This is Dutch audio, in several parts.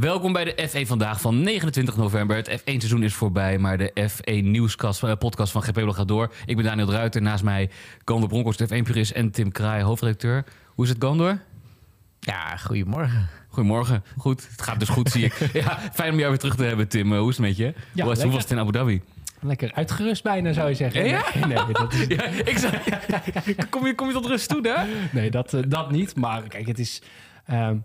Welkom bij de F1 vandaag van 29 november. Het F1 seizoen is voorbij, maar de F1 nieuwskast, eh, podcast van GP gaat door. Ik ben Daniel Ruiter, naast mij Gandor Bronkhorst, F1 purist en Tim Kraai, hoofdredacteur. Hoe is het Gandor? Ja, goedemorgen. Goedemorgen. Goed, het gaat dus goed zie ik. Ja, fijn om jou weer terug te hebben Tim. Eh, Hoe is het met je? Ja, hoe, was, hoe was het in Abu Dhabi? Lekker uitgerust bijna, zou je zeggen. Ja? Nee, nee, dat, is, Ja, ik zei, kom, je, kom je tot rust toe hè? nee dat, eh, dat niet. Maar kijk, het is... ehm,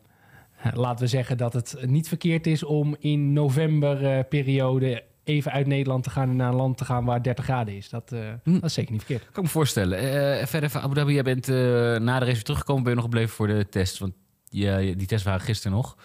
laten we zeggen dat het niet verkeerd is om in novemberperiode even uit Nederland te gaan en naar een land te gaan waar 30 graden is. Dat, eh, Hm. dat is zeker niet verkeerd. Kan ik me voorstellen. Eh, verder van Abu Dhabi, jij bent eh, na de race weer teruggekomen. Ben je nog gebleven voor de test? Want ja, die tests waren gisteren nog.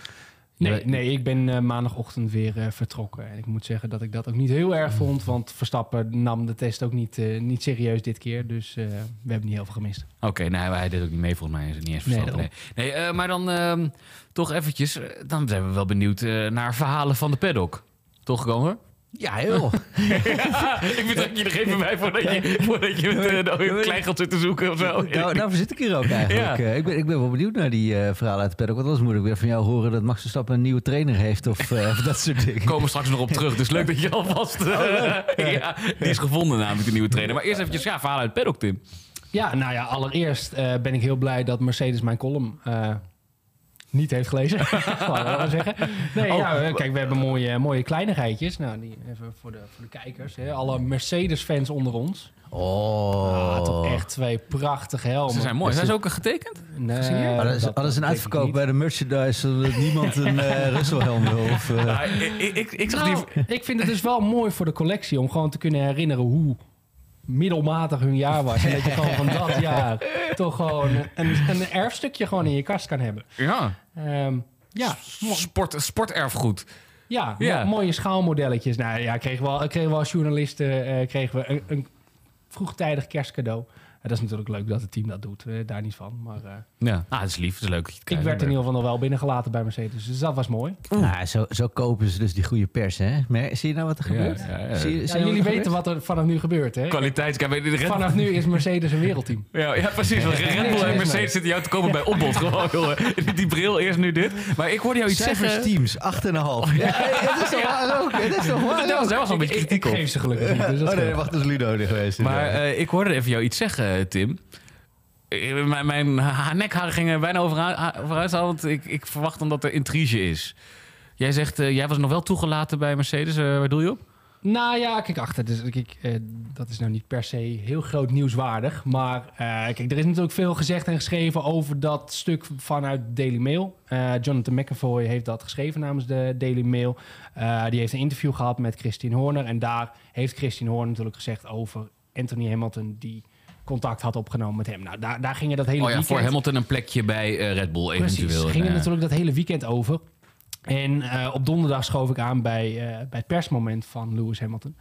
Nee, nee ik ben eh, maandagochtend weer eh, vertrokken. En ik moet zeggen dat ik dat ook niet heel erg vond. Want Verstappen nam de test ook niet, eh, niet serieus dit keer. Dus we hebben niet heel veel gemist. Oké, nou, hij deed ook niet mee volgens mij. Is het niet eens Nee, verstandig. Nee, nee. maar dan ehm, toch eventjes. Dan zijn we wel benieuwd naar verhalen van de paddock. Toch, Gomer? Ja, heel. ik betrek je er even bij voordat je, voordat je met uh, een klein gaat zitten zoeken of zo. Nou, nou zit ik hier ook eigenlijk. Ja. Eh, ik, ben, ik ben wel benieuwd naar die eh, verhalen uit de paddock. Want anders moet ik weer van jou horen dat Max Verstappen een nieuwe trainer heeft of, eh, of dat soort dingen. We komen straks nog op terug. Dus leuk dat je alvast... eh, ja, die is gevonden namelijk, de nieuwe trainer. Maar eerst eventjes, ja, verhalen uit paddock, Tim. Ja, nou ja, allereerst eh, ben ik heel blij dat Mercedes mijn column eh, niet heeft gelezen. Laten we zeggen. Nee, Oh. ja, kijk, we hebben mooie, mooie kleinigheidjes. Nou, die even voor de, voor de kijkers. Hè. Alle Mercedes-fans onder ons. Oh. Ah, toch echt twee prachtige helmen. Ze zijn mooi. Zijn ze ook getekend? Nee? Maar dat is, dat- hadden ze een uitverkoop bij de merchandise zodat niemand een eh Russell-helm wil? Of, eh, Nou, ik, ik, ik, zag die... Nou, ik vind het dus wel mooi voor de collectie om gewoon te kunnen herinneren hoe middelmatig hun jaar was. En dat je gewoon van dat jaar toch gewoon een, een erfstukje gewoon in je kast kan hebben. Ja, Ehm, ja, sport, sporterfgoed. ja, Ja. mo- mooie schaalmodelletjes. Nou ja, kregen we, al- kregen we als journalisten eh, kregen we een, een vroegtijdig kerstcadeau. Dat is natuurlijk leuk dat het team dat doet, eh, daar niet van. Maar eh, Ja, ah, dat is lief. Dat is leuk dat je het ik werd in ieder geval nog wel binnengelaten bij Mercedes. Dus dat was mooi. nou, zo, zo kopen ze dus die goede pers, hè? Maar, zie je nou wat er gebeurt? ja, ja. Zie je- Ja, zie je jullie wat weten gebeurt? wat er vanaf nu gebeurt, hè? Red- Vanaf nu is Mercedes een wereldteam. Ja, ja, precies. Want Red Bull en Mercedes zitten jou te komen bij opbod. Gewoon, jongen. Die bril, eerst nu dit. Maar ik hoorde jou iets Cijfers zeggen... teams, 8,5. Ja, dat is toch waar ook? Dat is toch waar Daar was, ook? daar was al een beetje Ik, kritiek ik op. geef ze gelukkig niet. Dus dat Oh nee, wacht, dat is Ludo geweest. Maar eh, ik hoorde even jou iets zeggen, Tim. Eh, Mijn, mijn ha- nekharen gingen bijna overuit halen, want ik, ik verwacht dan dat er intrige is. Jij zegt, eh, jij was nog wel toegelaten bij Mercedes. eh, waar doe je op? Nou ja, kijk achter. Dus, eh, dat is nou niet per se heel groot nieuwswaardig. Maar eh, kijk, er is natuurlijk veel gezegd en geschreven over dat stuk vanuit Daily Mail. Eh, Jonathan McAvoy heeft dat geschreven namens de Daily Mail. Eh, die heeft een interview gehad met Christine Horner. En daar heeft Christine Horner natuurlijk gezegd over Anthony Hamilton... die contact had opgenomen met hem. Nou, daar, daar gingen dat hele Oh ja, weekend... voor Hamilton een plekje bij eh, Red Bull Precies, eventueel. Eh, natuurlijk dat hele weekend over. En eh, op donderdag schoof ik aan bij, bij het persmoment van Lewis Hamilton.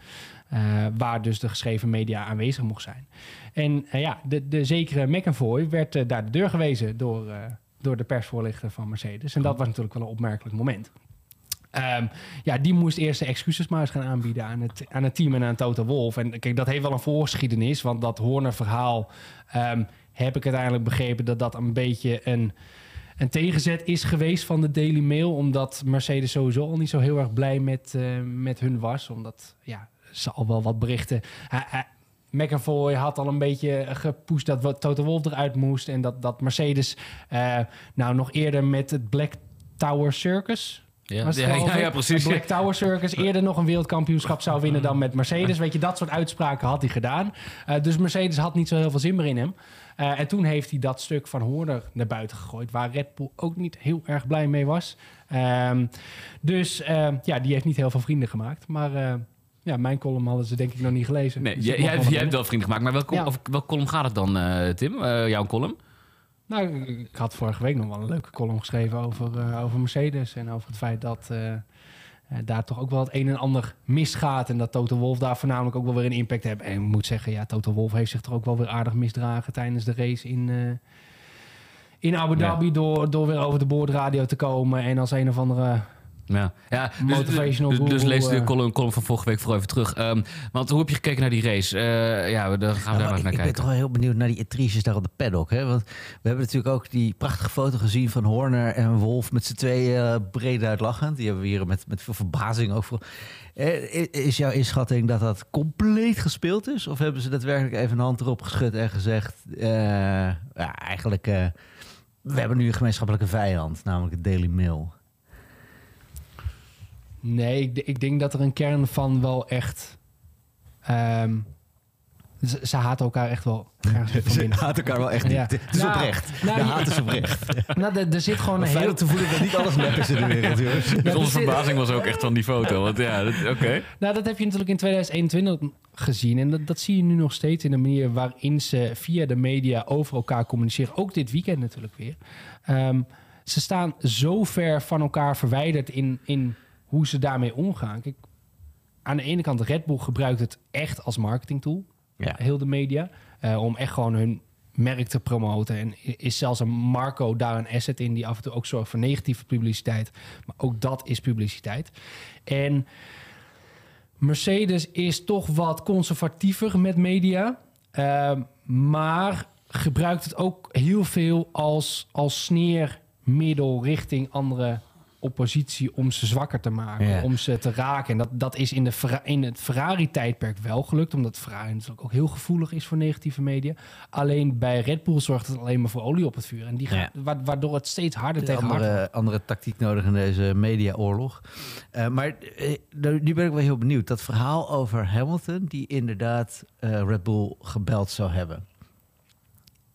waar dus de geschreven media aanwezig mocht zijn. En ja, de, de zekere McAvoy werd daar de deur gewezen door, door de persvoorlichter van Mercedes. En dat was natuurlijk wel een opmerkelijk moment. Ehm, ja, die moest eerst de excuses maar eens gaan aanbieden aan het, aan het team en aan Toto Wolff. En kijk, dat heeft wel een voorgeschiedenis, want dat Horner-verhaal ehm, heb ik uiteindelijk begrepen dat dat een beetje een, een tegenzet is geweest van de Daily Mail. Omdat Mercedes sowieso al niet zo heel erg blij met, eh, met hun was. Omdat, ja, ze al wel wat berichten... Hij- McAvoy had al een beetje gepusht dat Toto Wolff eruit moest. En dat, dat Mercedes nou nog eerder met het Black Tower Circus... ja, ja, precies. Black Tower Circus eerder nog een wereldkampioenschap zou winnen dan met Mercedes. Weet je, dat soort uitspraken had hij gedaan. Eh, dus Mercedes had niet zo heel veel zin meer in hem. Eh, en toen heeft hij dat stuk van Horner naar buiten gegooid, waar Red Bull ook niet heel erg blij mee was. Ehm, dus eh, ja, die heeft niet heel veel vrienden gemaakt. Maar eh, ja, mijn column hadden ze denk ik nog niet gelezen. Nee, Dus jij, hebt wel vrienden gemaakt. Maar welke, Ja. of, welke column gaat het dan, Tim? Jouw column? Nou, ik had vorige week nog wel een leuke column geschreven over, eh, over Mercedes. En over het feit dat eh, eh, daar toch ook wel het een en ander misgaat. En dat Toto Wolff daar voornamelijk ook wel weer een impact heeft. En ik moet zeggen, ja, Toto Wolff heeft zich toch ook wel weer aardig misdragen tijdens de race in, in Abu Ja. Dhabi. Door, door weer over de boordradio te komen. En als een of andere Ja, ja dus, Motivational dus, dus lees de eh. column, column van vorige week vooral even terug. Ehm, want hoe heb je gekeken naar die race? Eh, ja, daar gaan we daar maar ik, naar ik ben kijken. toch wel heel benieuwd naar die intriges daar op de paddock. Hè? Want we hebben natuurlijk ook die prachtige foto gezien van Horner en Wolf met z'n tweeën uh, breed uitlachend. Die hebben we hier met, met veel verbazing ook voor. I- is jouw inschatting dat dat compleet gespeeld is? Of hebben ze daadwerkelijk even een hand erop geschud en gezegd... ja, eigenlijk, we hebben nu een gemeenschappelijke vijand, namelijk het Daily Mail. Nee, ik, ik denk dat er een kern van wel echt... ehm, ze, ze haten elkaar echt wel Ze haat elkaar wel echt niet. Ja. Het is Nou, oprecht. nou, de haat is oprecht. Nou, er, er zit gewoon een heel... om te voelen dat niet alles nep is in de wereld, jongens. Dus onze verbazing was ook echt van die foto. Want ja, dat- oké. Nou, dat heb je natuurlijk in 2021 gezien. En dat, dat zie je nu nog steeds in de manier waarin ze via de media over elkaar communiceren. Ook dit weekend natuurlijk weer. Ehm, ze staan zo ver van elkaar verwijderd in, in hoe ze daarmee omgaan. Kijk, aan de ene kant, Red Bull gebruikt het echt als marketingtool. Ja. Heel de media. eh, om echt gewoon hun merk te promoten. En is zelfs een Marco daar een asset in die af en toe ook zorgt voor negatieve publiciteit. Maar ook dat is publiciteit. En Mercedes is toch wat conservatiever met media. Ehm, maar gebruikt het ook heel veel als, als sneermiddel richting andere oppositie om ze zwakker te maken, Ja. om ze te raken. En dat, dat is in, de, Ferra- in het Ferrari-tijdperk wel gelukt, omdat Ferrari natuurlijk ook heel gevoelig is voor negatieve media. Alleen bij Red Bull zorgt het alleen maar voor olie op het vuur. En die gaat, wa- waardoor het steeds harder De tegen hard andere, andere tactiek nodig in deze mediaoorlog. Eh maar eh, nu nu ben ik wel heel benieuwd. Dat verhaal over Hamilton, die inderdaad eh, Red Bull gebeld zou hebben.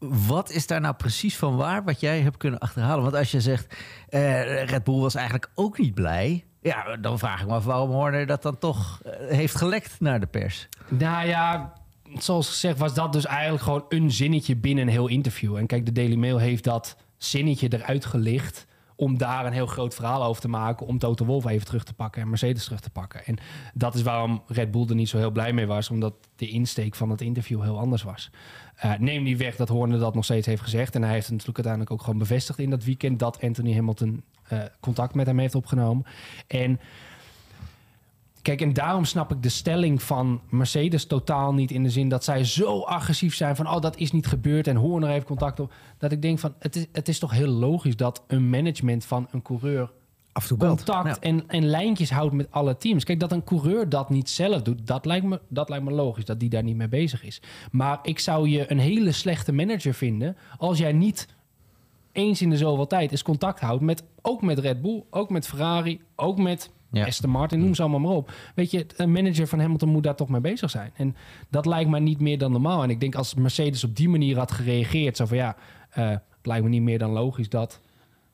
Wat is daar nou precies van waar wat jij hebt kunnen achterhalen? Want als je zegt, eh, Red Bull was eigenlijk ook niet blij. Ja, dan vraag ik me af waarom Horner dat dan toch eh, heeft gelekt naar de pers. Nou ja, zoals gezegd was dat dus eigenlijk gewoon een zinnetje binnen een heel interview. En kijk, de Daily Mail heeft dat zinnetje eruit gelicht om daar een heel groot verhaal over te maken... om Toto Wolff even terug te pakken en Mercedes terug te pakken. En dat is waarom Red Bull er niet zo heel blij mee was... omdat de insteek van het interview heel anders was. Eh, neem niet weg dat Horner dat nog steeds heeft gezegd... en hij heeft het natuurlijk uiteindelijk ook gewoon bevestigd in dat weekend... dat Anthony Hamilton eh, contact met hem heeft opgenomen. En Kijk, en daarom snap ik de stelling van Mercedes totaal niet in de zin dat zij zo agressief zijn van, oh, dat is niet gebeurd en Horner heeft contact op. Dat ik denk van, het is, het is toch heel logisch dat een management van een coureur Af en toe contact en, en lijntjes houdt met alle teams. Kijk, dat een coureur dat niet zelf doet, dat lijkt, me, dat lijkt me logisch, dat die daar niet mee bezig is. Maar ik zou je een hele slechte manager vinden als jij niet eens in de zoveel tijd eens contact houdt met, ook met Red Bull, ook met Ferrari, ook met Ja. Aston Martin, noem ze allemaal maar op. Weet je, een manager van Hamilton moet daar toch mee bezig zijn. En dat lijkt me niet meer dan normaal. En ik denk als Mercedes op die manier had gereageerd, zo van ja, eh, het lijkt me niet meer dan logisch dat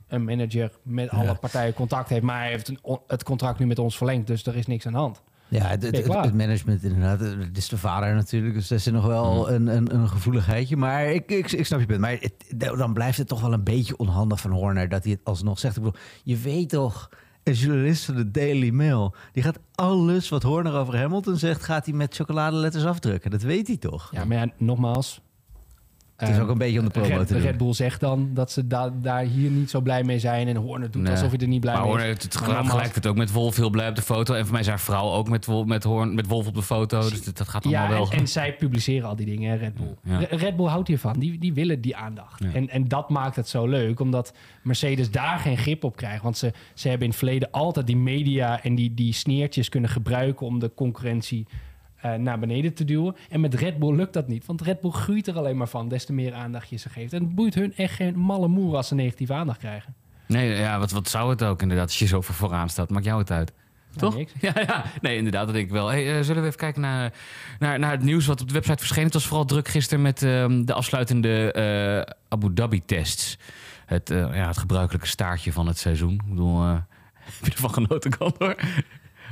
een manager met alle partijen contact heeft. Maar hij heeft een, het contract nu met ons verlengd, dus er is niks aan de hand. Ja, het, het, management inderdaad. Het is de vader natuurlijk, dus dat is nog wel een, een, een gevoeligheidje. Maar ik, ik, ik snap je punt. Maar het, dan blijft het toch wel een beetje onhandig van Horner dat hij het alsnog zegt. Ik bedoel, je weet toch, journalist van de Daily Mail, die gaat alles wat Horner over Hamilton zegt, gaat hij met chocoladeletters afdrukken. Dat weet hij toch? Ja, maar ja, nogmaals. Het is ehm, ook een beetje om de promo Red, te doen. Red Bull zegt dan dat ze da- daar hier niet zo blij mee zijn. En Horner doet Nee. alsof hij er niet blij Maar mee Horner is. heeft het Maar gelijk, het ook met Wolf heel blij op de foto. En voor mij zijn vrouw ook met, Wolf, met, Hoorn, met Wolf op de foto. Dus dat, dat gaat allemaal Ja, wel. en, en zij publiceren al die dingen, hè, Red Bull. Ja. Red Bull houdt hiervan. Die, die willen die aandacht. Ja. En, en dat maakt het zo leuk, omdat Mercedes daar geen grip op krijgt. Want ze, ze hebben in het verleden altijd die media en die, die sneertjes kunnen gebruiken om de concurrentie eh, naar beneden te duwen. En met Red Bull lukt dat niet, want Red Bull groeit er alleen maar van, des te meer aandacht je ze geeft. En het boeit hun echt geen malle moer als ze negatieve aandacht krijgen. Nee, ja, wat, wat zou het ook inderdaad als je zo voor vooraan staat? Maakt jou het uit? Toch? Ja, ja, nee, inderdaad, dat denk ik wel. Hey, eh, zullen we even kijken naar, naar, naar het nieuws wat op de website verscheen? Het was vooral druk gisteren met ehm, de afsluitende eh, Abu Dhabi-tests. Het, ja, het gebruikelijke staartje van het seizoen. Ik bedoel, heb je ervan genoten, kan hoor?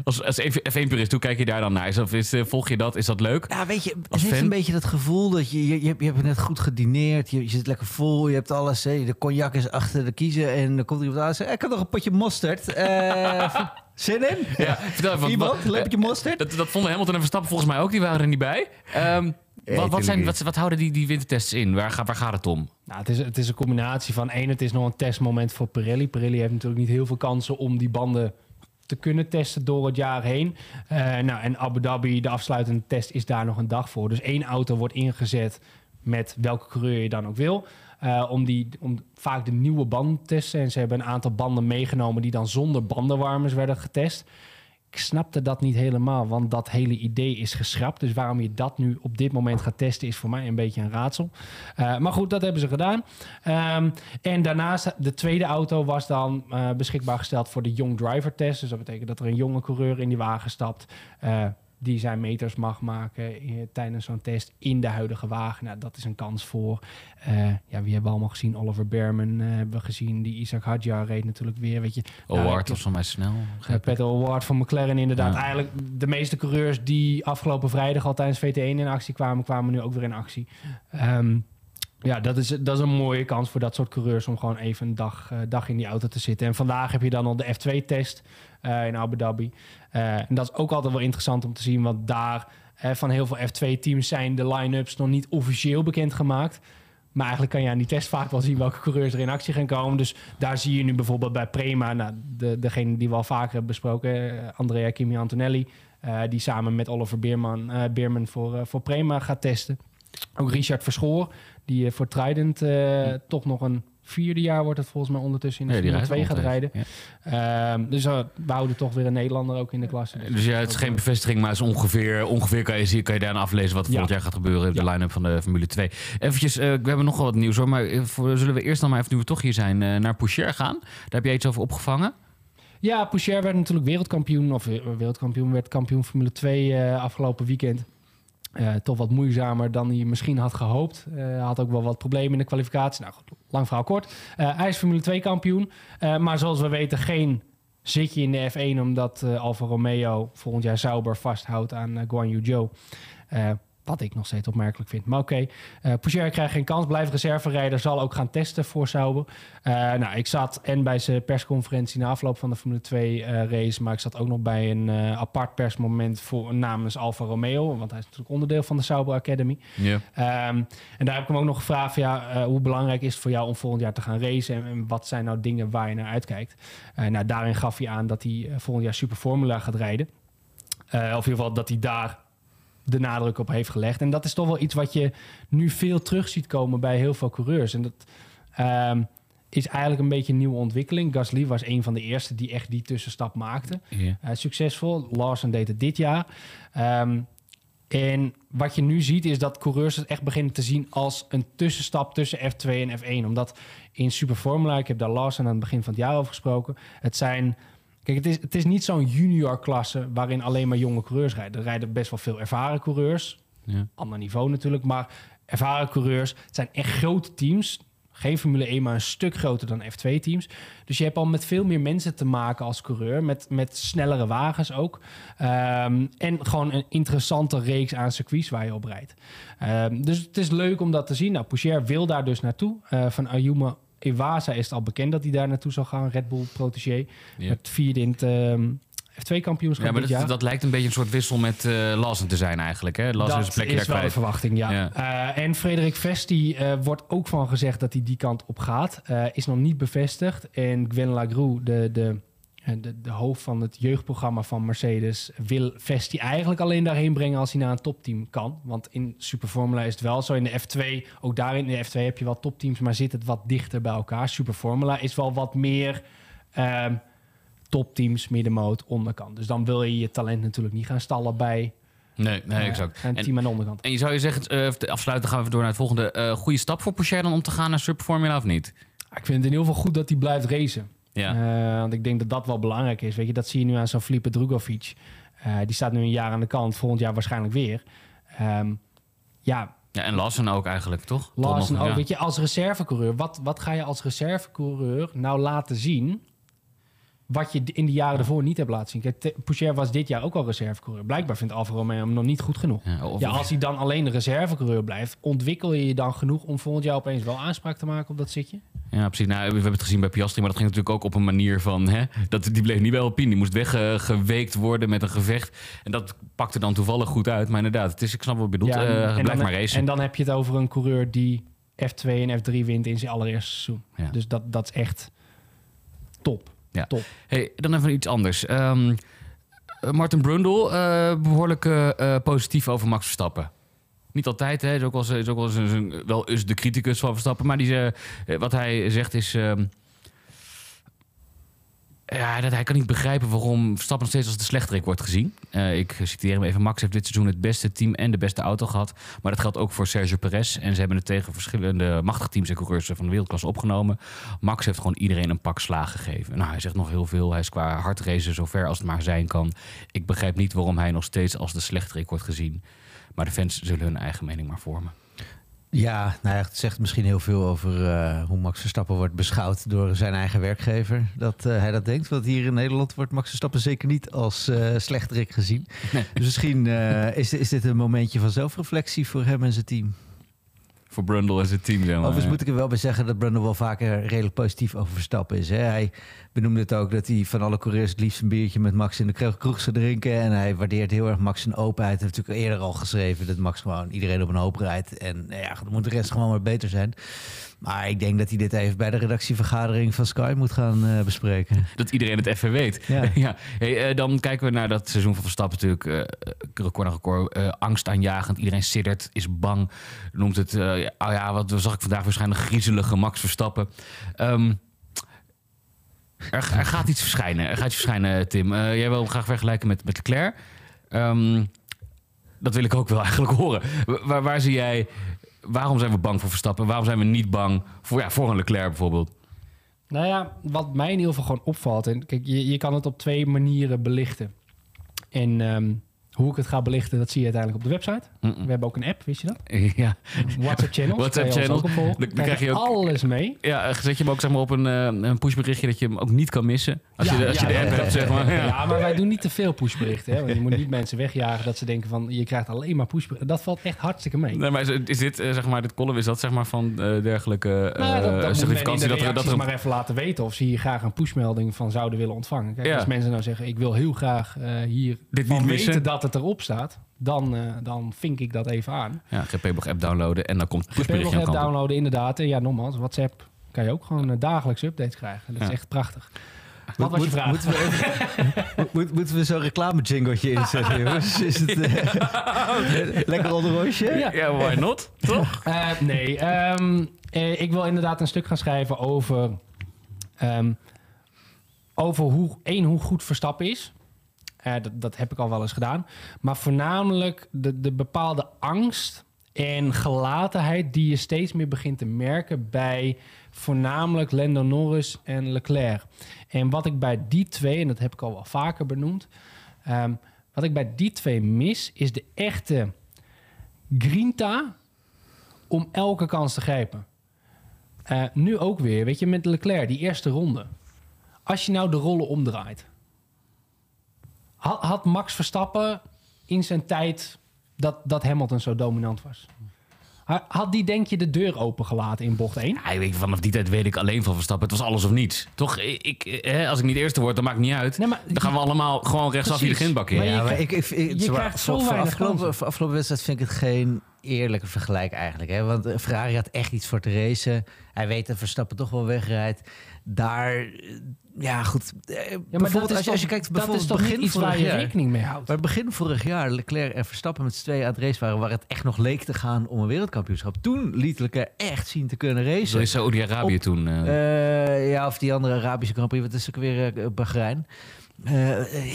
Als, als F1-purist, hoe kijk je daar dan naar? Is, of is, eh, volg je dat? Is dat leuk? Ja, weet je, het Als heeft fan? een beetje dat gevoel dat je, je, je, hebt, je hebt net goed gedineerd, je, je zit lekker vol, je hebt alles, hè, de cognac is achter de kiezen en dan komt iemand aan en zegt, ik heb nog een potje mosterd. Eh, zin in? Ja, vertel even. wat- Iemand, een lepeltje mosterd? Dat, dat vonden Hamilton en Verstappen volgens mij ook. Die waren er niet bij. Ehm, wat, wat, zijn, wat, wat houden die, die wintertests in? Waar, ga- waar gaat het om? Nou, het, is, het is een combinatie van één, het is nog een testmoment voor Pirelli. Pirelli heeft natuurlijk niet heel veel kansen om die banden te kunnen testen door het jaar heen. Eh, nou, en Abu Dhabi, de afsluitende test, is daar nog een dag voor. Dus één auto wordt ingezet met welke coureur je dan ook wil. Eh, om, die, om vaak de nieuwe banden te testen. En ze hebben een aantal banden meegenomen die dan zonder bandenwarmers werden getest. Ik snapte dat niet helemaal, want dat hele idee is geschrapt. Dus waarom je dat nu op dit moment gaat testen, is voor mij een beetje een raadsel. Uh, maar goed, dat hebben ze gedaan. Um, en daarnaast, de tweede auto was dan uh, beschikbaar gesteld voor de Young Driver Test. Dus dat betekent dat er een jonge coureur in die wagen stapt. Uh, die zijn meters mag maken in, tijdens zo'n test in de huidige wagen. Nou, dat is een kans voor, uh, ja, wie hebben we allemaal gezien? Oliver Berman uh, hebben we gezien. Die Isaac Hadjar reed natuurlijk weer, weet je. Award was van mij snel. Uh, Peter Award van McLaren inderdaad. Ja. Eigenlijk de meeste coureurs die afgelopen vrijdag al tijdens VT1 in actie kwamen, kwamen nu ook weer in actie. Um, ja, dat is, dat is een mooie kans voor dat soort coureurs om gewoon even een dag, dag in die auto te zitten. En vandaag heb je dan al de F2-test uh, in Abu Dhabi. Uh, en dat is ook altijd wel interessant om te zien, want daar van heel veel F2-teams zijn de line-ups nog niet officieel bekendgemaakt. Maar eigenlijk kan je aan die test vaak wel zien welke coureurs er in actie gaan komen. Dus daar zie je nu bijvoorbeeld bij Prema, nou, de, degene die we al vaker hebben besproken, Andrea Kimi Antonelli, die samen met Oliver Beerman, Beerman voor, voor Prema gaat testen. Ook Richard Verschoor, die voor Trident uh, ja. toch nog een vierde jaar wordt het volgens mij ondertussen in de ja, Formule 2 gaat rijden. Ja. Um, dus uh, we houden toch weer een Nederlander ook in de klasse. Dus, dus ja, het is geen bevestiging, maar het is ongeveer, ongeveer kan je, zien, kan je daarna aflezen wat volgend jaar gaat gebeuren. De line-up van de Formule 2. Eventjes, uh, we hebben nogal wat nieuws hoor, maar voor, zullen we eerst dan maar even, nu we toch hier zijn, uh, naar Poucher gaan. Daar heb jij iets over opgevangen? Ja, Poucher werd natuurlijk wereldkampioen, of wereldkampioen, werd kampioen Formule 2 afgelopen weekend. Uh, toch wat moeizamer dan hij misschien had gehoopt. Uh, had ook wel wat problemen in de kwalificatie. Nou goed, lang verhaal kort. Uh, hij is Formule 2 kampioen. maar zoals we weten geen zitje in de F1... omdat Alfa Romeo volgend jaar Sauber vasthoudt aan Guan Yu Zhou. Wat ik nog steeds opmerkelijk vind. Maar oké, okay. uh, Pougère krijgt geen kans. Blijft reserverijder. Zal ook gaan testen voor Sauber. Uh, nou, ik zat en bij zijn persconferentie na afloop van de Formule 2 uh, race. Maar ik zat ook nog bij een apart persmoment voor, namens Alfa Romeo. Want hij is natuurlijk onderdeel van de Sauber Academy. Yeah. Um, en daar heb ik hem ook nog gevraagd. Ja, hoe belangrijk is het voor jou om volgend jaar te gaan racen? En, en wat zijn nou dingen waar je naar uitkijkt? nou, daarin gaf hij aan dat hij volgend jaar Super Formula gaat rijden. of in ieder geval dat hij daar de nadruk op heeft gelegd. En dat is toch wel iets wat je nu veel terug ziet komen bij heel veel coureurs. En dat um, is eigenlijk een beetje een nieuwe ontwikkeling. Gasly was een van de eerste die echt die tussenstap maakte. Yeah. Uh, succesvol. Lawson deed het dit jaar. Um, en wat je nu ziet is dat coureurs het echt beginnen te zien als een tussenstap tussen F2 en F1. Omdat in Super Formula, ik heb daar Lawson aan het begin van het jaar over gesproken, het zijn Kijk, het is, het is niet zo'n junior klasse waarin alleen maar jonge coureurs rijden. Er rijden best wel veel ervaren coureurs. Ja. Ander niveau natuurlijk, maar ervaren coureurs. Het zijn echt grote teams. Geen Formule 1, maar een stuk groter dan F2-teams. Dus je hebt al met veel meer mensen te maken als coureur. Met, met snellere wagens ook. Um, en gewoon een interessante reeks aan circuits waar je op rijdt. Um, dus het is leuk om dat te zien. Nou, Poucher wil daar dus naartoe. Uh, van Ayuma Iwasa is het al bekend dat hij daar naartoe zal gaan. Red Bull protégé. Ja. Het vierde in het um, F2-kampioenschap Ja, maar dat, jaar. dat lijkt een beetje een soort wissel met uh, Lassen te zijn eigenlijk. Hè? Lassen is een plekje is wel de verwachting, ja. Ja. Uh, en Frederik Vesti uh, wordt ook van gezegd dat hij die kant op gaat. Uh, is nog niet bevestigd. En Gwen Lagroux, de, de, de, de hoofd van het jeugdprogramma van Mercedes... wil Vesti eigenlijk alleen daarheen brengen als hij naar een topteam kan. Want in Superformula is het wel zo. In de F2, ook daar in de F2 heb je wel topteams... maar zit het wat dichter bij elkaar. Superformula is wel wat meer... Uh, topteams, middenmoot, onderkant. Dus dan wil je je talent natuurlijk niet gaan stallen bij Nee, nee uh, exact. een team aan de onderkant. En je zou je zeggen, uh, afsluiten gaan we door naar het volgende. Uh, goede stap voor Porsche dan om te gaan naar Superformula of niet? Ik vind het in ieder geval goed dat hij blijft racen. Ja. Uh, want ik denk dat dat wel belangrijk is. Weet je, dat zie je nu aan zo'n Filipe Drugovic. Uh, die staat nu een jaar aan de kant, volgend jaar waarschijnlijk weer. Um, ja, ja, en Lawson ook eigenlijk, toch? Nog, ook. ja. Weet je, als reservecoureur, wat, wat ga je als reservecoureur nou laten zien... wat je in de jaren ervoor niet hebt laten zien? Kijk, Poucher was dit jaar ook al reservecoureur. Blijkbaar vindt Alfa Romeo hem nog niet goed genoeg. Ja, Ja, als hij dan alleen de reservecoureur blijft... ontwikkel je je dan genoeg om volgend jaar opeens wel aanspraak te maken op dat zitje? Ja, precies. Nou, we hebben het gezien bij Piastri, maar dat ging natuurlijk ook op een manier van... Hè, dat, die bleef niet bij Alpine. Die moest weggeweekt worden met een gevecht. En dat pakte dan toevallig goed uit. Maar inderdaad, het is, ik snap wat je bedoelt. Ja, Eh, en blijf dan, maar racen. En dan heb je het over een coureur die F2 en F3 wint in zijn allereerste seizoen. Ja. Dus dat, dat is echt top. Ja. top. Hey, dan even iets anders. Eh, Martin Brundle, eh, behoorlijk eh, eh, positief over Max Verstappen. Niet altijd, hè. Is ook wel, is ook wel, eens een- wel de criticus van Verstappen. Maar die, eh, wat hij zegt is... ehm, ja, dat hij kan niet begrijpen waarom Verstappen nog steeds als de slechterik wordt gezien. Eh, ik citeer hem even. Max heeft dit seizoen het beste team en de beste auto gehad. Maar dat geldt ook voor Sergio Perez. En ze hebben het tegen verschillende machtige teams en coureurs van de wereldklasse opgenomen. Max heeft gewoon iedereen een pak slaag gegeven. Nou, hij zegt nog heel veel. Hij is qua hardrace zo ver als het maar zijn kan. Ik begrijp niet waarom hij nog steeds als de slechterik wordt gezien. Maar de fans zullen hun eigen mening maar vormen. Ja, nou ja, het zegt misschien heel veel over eh, hoe Max Verstappen wordt beschouwd door zijn eigen werkgever. Dat eh, hij dat denkt. Want hier in Nederland wordt Max Verstappen zeker niet als eh slechterik gezien. Nee. Dus misschien eh, is, is dit een momentje van zelfreflectie voor hem en zijn team. Voor Brundle en zijn team. Zeg maar. Overigens moet ik er wel bij zeggen dat Brundle wel vaker redelijk positief over Verstappen is. Hè? Hij benoemde het ook dat hij van alle coureurs het liefst een biertje met Max in de kroeg- zou drinken. En hij waardeert heel erg Max zijn openheid. Hij heeft natuurlijk eerder al geschreven dat Max gewoon iedereen op een hoop rijdt. En nou ja, dan moet de rest gewoon maar beter zijn. Maar ik denk dat hij dit even bij de redactievergadering van Sky moet gaan eh, bespreken. Dat iedereen het even weet. Ja. Ja. Hey, eh, dan kijken we naar dat seizoen van Verstappen natuurlijk. eh, record na record. angstaanjagend. Iedereen siddert, is bang. Noemt het, oh ja, wat zag ik vandaag waarschijnlijk griezelige Max Verstappen. Ehm, er, er gaat iets verschijnen. Er gaat iets verschijnen, Tim. Eh, jij wil hem graag vergelijken met, met Leclerc. Ehm, dat wil ik ook wel eigenlijk horen. Waar, waar zie jij... Waarom zijn we bang voor Verstappen? Waarom zijn we niet bang voor, ja, voor een Leclerc bijvoorbeeld? Nou ja, wat mij in ieder geval gewoon opvalt. En kijk, je, je kan het op twee manieren belichten. En ehm, hoe ik het ga belichten, dat zie je uiteindelijk op de website. We hebben ook een app, wist je dat? Ja, WhatsApp channel. WhatsApp channel. Dan, Dan krijg je ook- alles mee. Ja, zet je hem ook zeg maar, op een, eh, een pushberichtje dat je hem ook niet kan missen. Als Ja, je de, als ja, je de app ja, hebt, zeg maar. Ja. Maar wij doen niet te veel pushberichten. Hè? Want je moet niet mensen wegjagen dat ze denken van... je krijgt alleen maar pushberichten. Dat valt echt hartstikke mee. Nee, maar is, dit, eh, zeg maar, dit column, is dat zeg maar van eh, dergelijke eh Nou, dat, de certificatie? Dat, dat er, maar even laten weten of ze hier graag een pushmelding van zouden willen ontvangen. Kijk, als mensen nou zeggen, ik wil heel graag eh, hier Dit niet missen. weten dat het erop staat, dan, eh, dan vink ik dat even aan. ja, GP-blog app downloaden en dan komt het GP nog pushberichtje aan net de kant op. downloaden, inderdaad. En ja, nogmaals, WhatsApp kan je ook gewoon eh, dagelijks updates krijgen. Dat is Ja. echt prachtig. Wat was je vraag? Moeten we, even- Moet- moeten we zo'n reclame jingletje inzetten, jongens? Is het eh, lekker onder roosje? Ja. Ja, why not? Toch? Eh, nee, ehm, eh, ik wil inderdaad een stuk gaan schrijven over, ehm, over hoe, één, hoe goed Verstappen is. Eh, dat, dat heb ik al wel eens gedaan. Maar voornamelijk de, de bepaalde angst en gelatenheid die je steeds meer begint te merken bij voornamelijk Lando Norris en Leclerc. En wat ik bij die twee, en dat heb ik al wel vaker benoemd, ehm, wat ik bij die twee mis, is de echte grinta om elke kans te grijpen. Eh, nu ook weer, weet je, met Leclerc, die eerste ronde. Als je nou de rollen omdraait. Had, had Max Verstappen in zijn tijd dat, dat Hamilton zo dominant was? Ha- Had die, denk je, de deur opengelaten in bocht 1? Ja, ik weet, vanaf die tijd weet ik alleen van Verstappen. Het was alles of niets. Toch? Ik, ik, eh, als ik niet eerste word, dan maakt het niet uit. Nee, maar dan gaan we allemaal gewoon rechtsaf hier de grindbak in. Maar je Ja, maar ik, ik, ik- je voor- krijgt zo voor, weinig afgelopen, afgelopen wedstrijd vind ik het geen eerlijke vergelijk eigenlijk. Hè? Want Ferrari had echt iets voor te racen. Hij weet dat Verstappen toch wel wegrijdt. Daar, eh, ja goed. eh, Ja, maar bijvoorbeeld dat is als, je, als je toch- kijkt dat is bijvoorbeeld toch niet begin iets waar vorig je jaar. rekening mee houdt? Maar begin vorig jaar, Leclerc en Verstappen met z'n tweeën aan het race waren... waar het echt nog leek te gaan om een wereldkampioenschap. Toen liet Leclerc echt zien te kunnen Zo racen. is Saudi-Arabië toen. eh, ja, of die andere Arabische Grand Prix, wat is ook weer uh, Bahrein. Eh,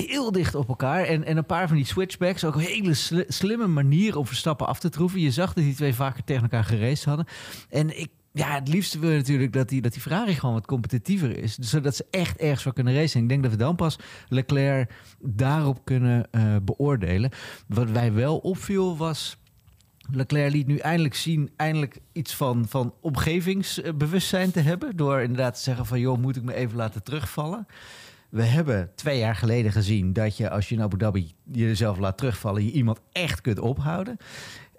heel dicht op elkaar. En, en een paar van die switchbacks. Ook een hele sli- slimme manier om Verstappen af te troeven. Je zag dat die twee vaker tegen elkaar geraced hadden. En ik, ja, het liefste wil je natuurlijk dat die, dat die Ferrari gewoon wat competitiever is. Zodat ze echt ergens voor kunnen racen. Ik denk dat we dan pas Leclerc daarop kunnen eh, beoordelen. Wat wij wel opviel was... Leclerc liet nu eindelijk zien, eindelijk iets van, van omgevingsbewustzijn te hebben. Door inderdaad te zeggen van, joh, moet ik me even laten terugvallen. We hebben twee jaar geleden gezien dat je als je in Abu Dhabi jezelf laat terugvallen, je iemand echt kunt ophouden.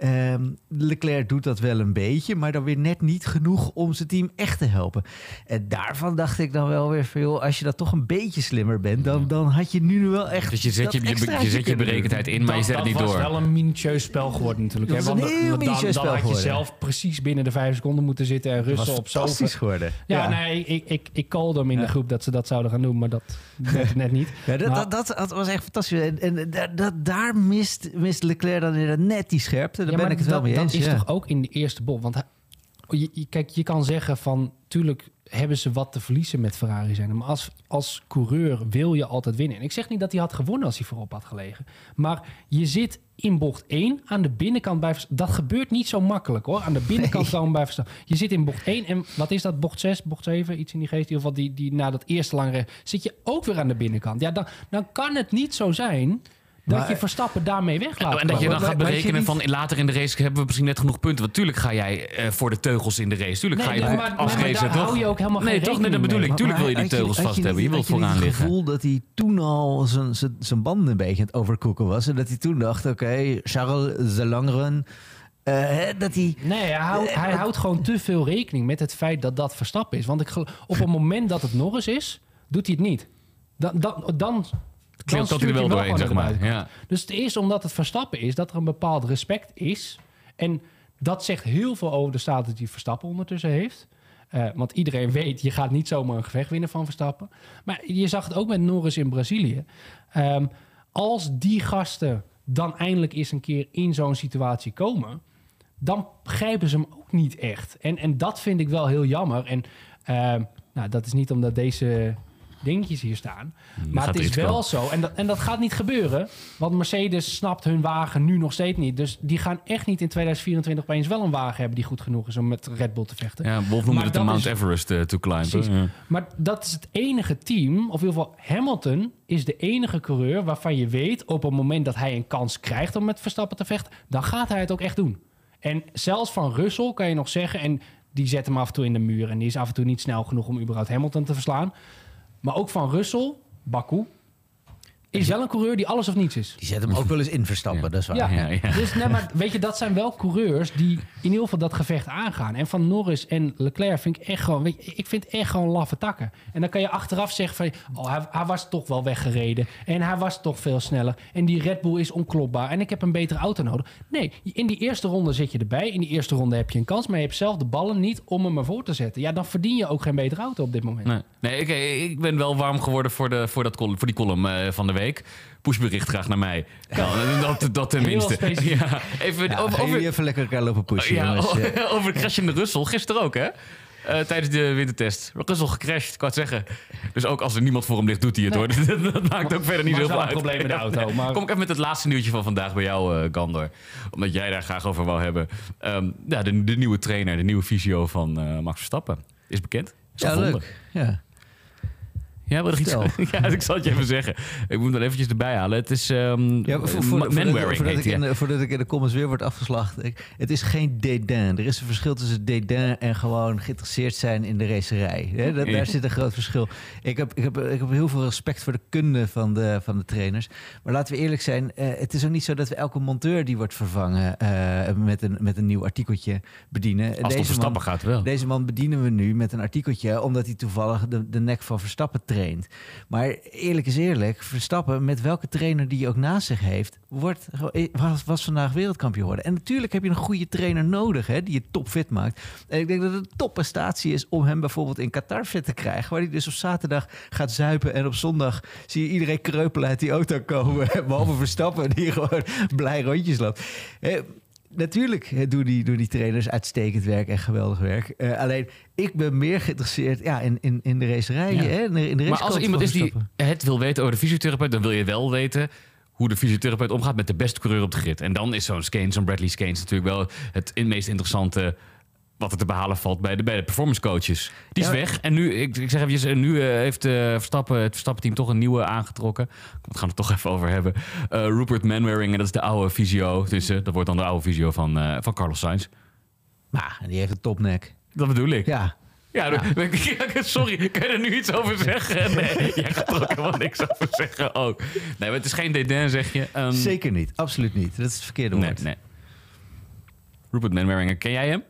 Ehm, Leclerc doet dat wel een beetje, maar dan weer net niet genoeg om zijn team echt te helpen. En daarvan dacht ik dan wel weer veel, als je dat toch een beetje slimmer bent, dan, dan had je nu wel echt. Dus je zet je, dat je, je, zet je berekendheid in, maar je Dat- zet het niet dat door. was wel een minutieus spel geworden natuurlijk. Dat hè, was een want heel dan, minutieus dan spel had je geworden. zelf precies binnen de vijf seconden moeten zitten en Dat Russell op zoveel. fantastisch geworden. Ja, nee, ik, ik, ik callde hem in Ja. de groep dat ze dat zouden gaan doen, maar dat werd net niet. Ja, dat, Maar- dat, dat, dat was echt fantastisch. En, en dat, dat, daar mist, mist Leclerc dan inderdaad net die scherpte. Ja, ben maar ik het wel dat, mee eens. Dat is ja. toch ook in de eerste bocht. Want hij- je, je- kijk, je kan zeggen van... Tuurlijk hebben ze wat te verliezen met Ferrari zijn. Maar als, als coureur wil je altijd winnen. En ik zeg niet dat hij had gewonnen als hij voorop had gelegen. Maar je zit in bocht 1 aan de binnenkant bij... Dat gebeurt niet zo makkelijk hoor. Aan de binnenkant komen bij. Je zit in bocht 1 en wat is dat? Bocht 6, bocht 7, iets in die geest. In ieder geval die, die, na dat eerste lange... recht Zit je ook weer aan de binnenkant. Ja, dan, dan kan het niet zo zijn... Dat Maar- je Verstappen daarmee weg laat En dat je dan maar- gaat berekenen niet- van later in de race hebben we misschien net genoeg punten. Want tuurlijk ga jij eh, voor de teugels in de race. Tuurlijk Nee, ga je nee, maar- als nee, maar racer daar toch? hou je ook helemaal nee, geen toch? Nee, dat bedoel mee. ik. Tuurlijk wil je die teugels vast hebben. Je wilt vooraan het liggen. gevoel dat hij toen al zijn- banden een beetje aan het overkoeken was. En dat hij toen dacht, oké, Charles de Langren... eh, dat hij... Nee, hij houdt, hij houdt gewoon te veel rekening met het feit dat dat Verstappen is. Want ik op het moment dat het Norris is, doet hij het niet. Dan, dan, dan, Klopt dat er wel doorheen, zeg maar. Ja. Dus het is omdat het Verstappen is dat er een bepaald respect is. En dat zegt heel veel over de status die Verstappen ondertussen heeft. Eh, want iedereen weet, je gaat niet zomaar een gevecht winnen van Verstappen. Maar je zag het ook met Norris in Brazilië. Ehm, als die gasten dan eindelijk eens een keer in zo'n situatie komen... dan grijpen ze hem ook niet echt. En, en dat vind ik wel heel jammer. En ehm, nou, dat is niet omdat deze dingetjes hier staan. Maar het is wel komen. zo. En dat, en dat gaat niet gebeuren. Want Mercedes snapt hun wagen nu nog steeds niet. Dus die gaan echt niet in 2024 opeens wel een wagen hebben... die goed genoeg is om met Red Bull te vechten. Ja, Wolf noemde het de Mount is- Everest eh, to climb. Ja. Maar dat is het enige team, of in ieder geval Hamilton is de enige coureur waarvan je weet op het moment dat hij een kans krijgt om met Verstappen te vechten, dan gaat hij het ook echt doen. En zelfs van Russell kan je nog zeggen, en die zet hem af en toe in de muur en die is af en toe niet snel genoeg om überhaupt Hamilton te verslaan. Maar ook van Russell, Baku, is wel een coureur die alles of niets is. Die zet hem ook wel eens in Verstappen, dat is waar. Ja, Ja, ja. dus nee, maar weet je, dat zijn wel coureurs die in ieder geval dat gevecht aangaan. En van Norris en Leclerc vind ik echt gewoon, weet je, ik vind echt gewoon laffe takken. En dan kan je achteraf zeggen van, oh, hij, hij was toch wel weggereden en hij was toch veel sneller en die Red Bull is onklopbaar en ik heb een betere auto nodig. Nee, in die eerste ronde zit je erbij, in die eerste ronde heb je een kans, maar je hebt zelf de ballen niet om hem ervoor te zetten. Ja, dan verdien je ook geen betere auto op dit moment. Nee, nee ik, ik ben wel warm geworden voor, de, voor, dat column, voor die column eh, van de week. Pushbericht graag naar mij. Ja, dat, dat tenminste. Ja, even, Ja, over, over, even lekker elkaar lopen pushen, ja, jongens. Ja. over de Russell. Gisteren ook, hè? Eh, tijdens de wintertest. Russell gecrashed, wou het zeggen. Dus ook als er niemand voor hem ligt, doet hij het Nee. hoor. Dat, dat maakt ook verder niet zoveel uit. probleem met de auto, maar- Kom ik even met het laatste nieuwtje van vandaag bij jou, eh, Gandor. Omdat jij daar graag over wou hebben. Ehm, ja, de, de nieuwe trainer, de nieuwe visio van Max Verstappen. Is bekend. Is Ja, gevonden. leuk. Ja. Ja, ik iets. Ja, ik zal het je even zeggen. Ik moet dan eventjes erbij halen. Het is ehm Ja, voor, voor, voordat, Manwaring voordat, heet ik in, de- voordat ik in de comments weer word afgeslacht. Ik, het is geen dédain. Er is een verschil tussen dédain en gewoon geïnteresseerd zijn in de racerij. Dat, daar zit een groot verschil. Ik heb, ik, heb, ik heb heel veel respect voor de kunde van de, van de trainers. Maar laten we eerlijk zijn. eh, het is ook niet zo dat we elke monteur die wordt vervangen eh, met, een, met een nieuw artikeltje bedienen. Als het Deze Verstappen man- gaat wel. deze man bedienen we nu met een artikeltje, omdat hij toevallig de, de nek van Verstappen Maar eerlijk is eerlijk, Verstappen, met welke trainer die hij ook naast zich heeft, wordt, gewoon- was, was vandaag wereldkampioen geworden. En natuurlijk heb je een goede trainer nodig, hè, die je topfit maakt. En ik denk dat het een topprestatie is om hem bijvoorbeeld in Qatar fit te krijgen, waar hij dus op zaterdag gaat zuipen en op zondag zie je iedereen kreupelen uit die auto komen, behalve Verstappen die gewoon blij rondjes loopt. Natuurlijk doen die, doen die trainers uitstekend werk en geweldig werk. Eh, alleen, ik ben meer geïnteresseerd ja, in, in, in de racerij. Ja. Hè, in de, in de Maar als er iemand is die het wil weten over de fysiotherapeut, dan wil je wel weten hoe de fysiotherapeut omgaat met de beste coureur op de grid. En dan is zo'n Skeens, zo'n Bradley Skeens natuurlijk wel het meest interessante wat er te behalen valt bij de, bij de performance coaches. Die is Ja. weg. En nu, ik, ik zeg even, nu eh, heeft eh, Verstappen, het Verstappen-team toch een nieuwe aangetrokken. We gaan het toch even over hebben. Eh, Rupert Manwaring, en dat is de oude fysio. Dus dat wordt dan de oude fysio van, van Carlos Sainz. Maar die heeft een topnek. Dat bedoel ik. Ja, Ja, ja, sorry, kan je er nu iets over zeggen? Nee, jij gaat er ook helemaal niks over zeggen ook. Nee, maar het is geen dédain, zeg je. Ehm, zeker niet. Absoluut niet. Dat is het verkeerde Nee, woord. nee. Rupert Manwaringen, ken jij hem?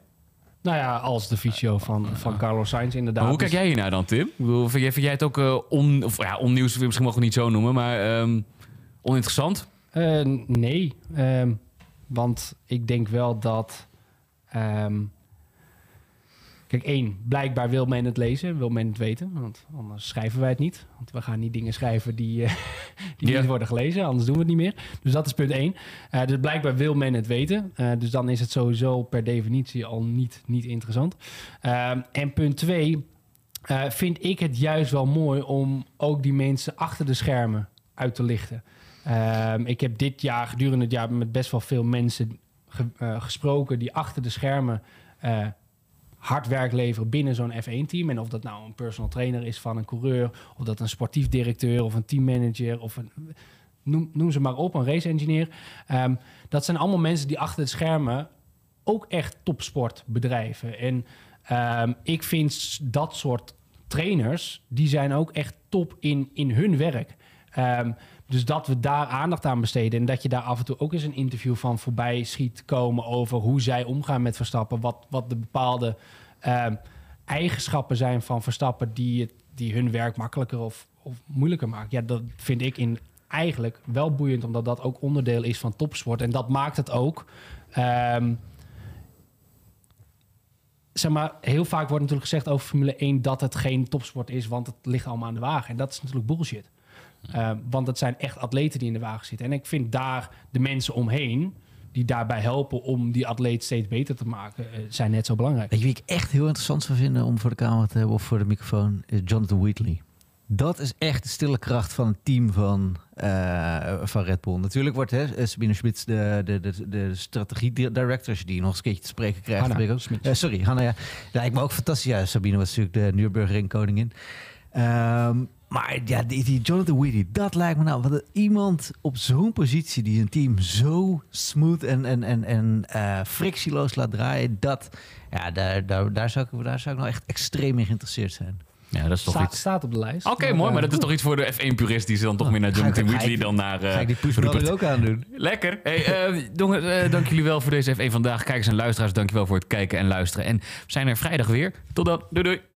Nou ja, als de fysio van, van Carlos Sainz inderdaad. Maar hoe kijk Dus- jij hiernaar dan, Tim? Ik bedoel, vind, jij, vind jij het ook eh, on, of, ja, onnieuws, misschien mogen we het niet zo noemen, maar ehm, oninteressant? Eh, nee, ehm, want ik denk wel dat. ehm, kijk, één, blijkbaar wil men het lezen, wil men het weten, want anders schrijven wij het niet. Want we gaan niet dingen schrijven die, eh, die niet worden gelezen, anders doen we het niet meer. Dus dat is punt één. Eh, dus blijkbaar wil men het weten. Eh, dus dan is het sowieso per definitie al niet, niet interessant. En punt twee, vind ik het juist wel mooi om ook die mensen achter de schermen uit te lichten. Ehm, ik heb dit jaar, gedurende het jaar, met best wel veel mensen ge- gesproken die achter de schermen hard werk leveren binnen zo'n F1-team. En of dat nou een personal trainer is van een coureur, of dat een sportief directeur of een teammanager of een. Noem, noem ze maar op, een race engineer. Ehm, dat zijn allemaal mensen die achter de schermen ook echt topsport bedrijven. En ehm, ik vind dat soort trainers, die zijn ook echt top in, in hun werk. Ehm, dus dat we daar aandacht aan besteden en dat je daar af en toe ook eens een interview van voorbij schiet komen over hoe zij omgaan met Verstappen, wat, wat de bepaalde ehm, eigenschappen zijn van Verstappen die, die hun werk makkelijker of, of moeilijker maken. Ja, dat vind ik in eigenlijk wel boeiend, omdat dat ook onderdeel is van topsport. En dat maakt het ook. ehm, zeg maar, heel vaak wordt natuurlijk gezegd over Formule 1 dat het geen topsport is, want het ligt allemaal aan de wagen. En dat is natuurlijk bullshit. Uh, want het zijn echt atleten die in de wagen zitten. En ik vind daar de mensen omheen, die daarbij helpen om die atleet steeds beter te maken, uh, zijn net zo belangrijk. Weet je wie ik echt heel interessant zou vinden om voor de camera te hebben of voor de microfoon? Is Jonathan Wheatley. Dat is echt de stille kracht van het team van, uh, van Red Bull. Natuurlijk wordt hè, Sabine Schmitz de, de, de, de strategie-director. Als je die nog eens een keertje te spreken krijgt. Hanna ben ik ook, uh, sorry, Hanna. Ja. Lijkt me ook fantastisch. Ja, Sabine was natuurlijk de Nürburgring koningin. Um, maar ja, die, die Jonathan Wheatley, dat lijkt me nou... Wat iemand op zo'n positie die een team zo smooth en, en, en, en uh, frictieloos laat draaien... Dat, ja, daar, daar, daar, zou ik, daar zou ik nou echt extreem in geïnteresseerd zijn. Ja, dat is toch Sta, iets... staat op de lijst. Oké, okay, mooi. Maar dat is toch iets voor de F1-purist die ze dan toch meer naar Jonathan Wheatley dan naar... Uh, ga ik die pushbrother ook aan doen. Lekker. Hey, uh, jongen, uh, dank jullie wel voor deze F1 vandaag. Kijkers en luisteraars, dank je wel voor het kijken en luisteren. En we zijn er vrijdag weer. Tot dan. Doei doei.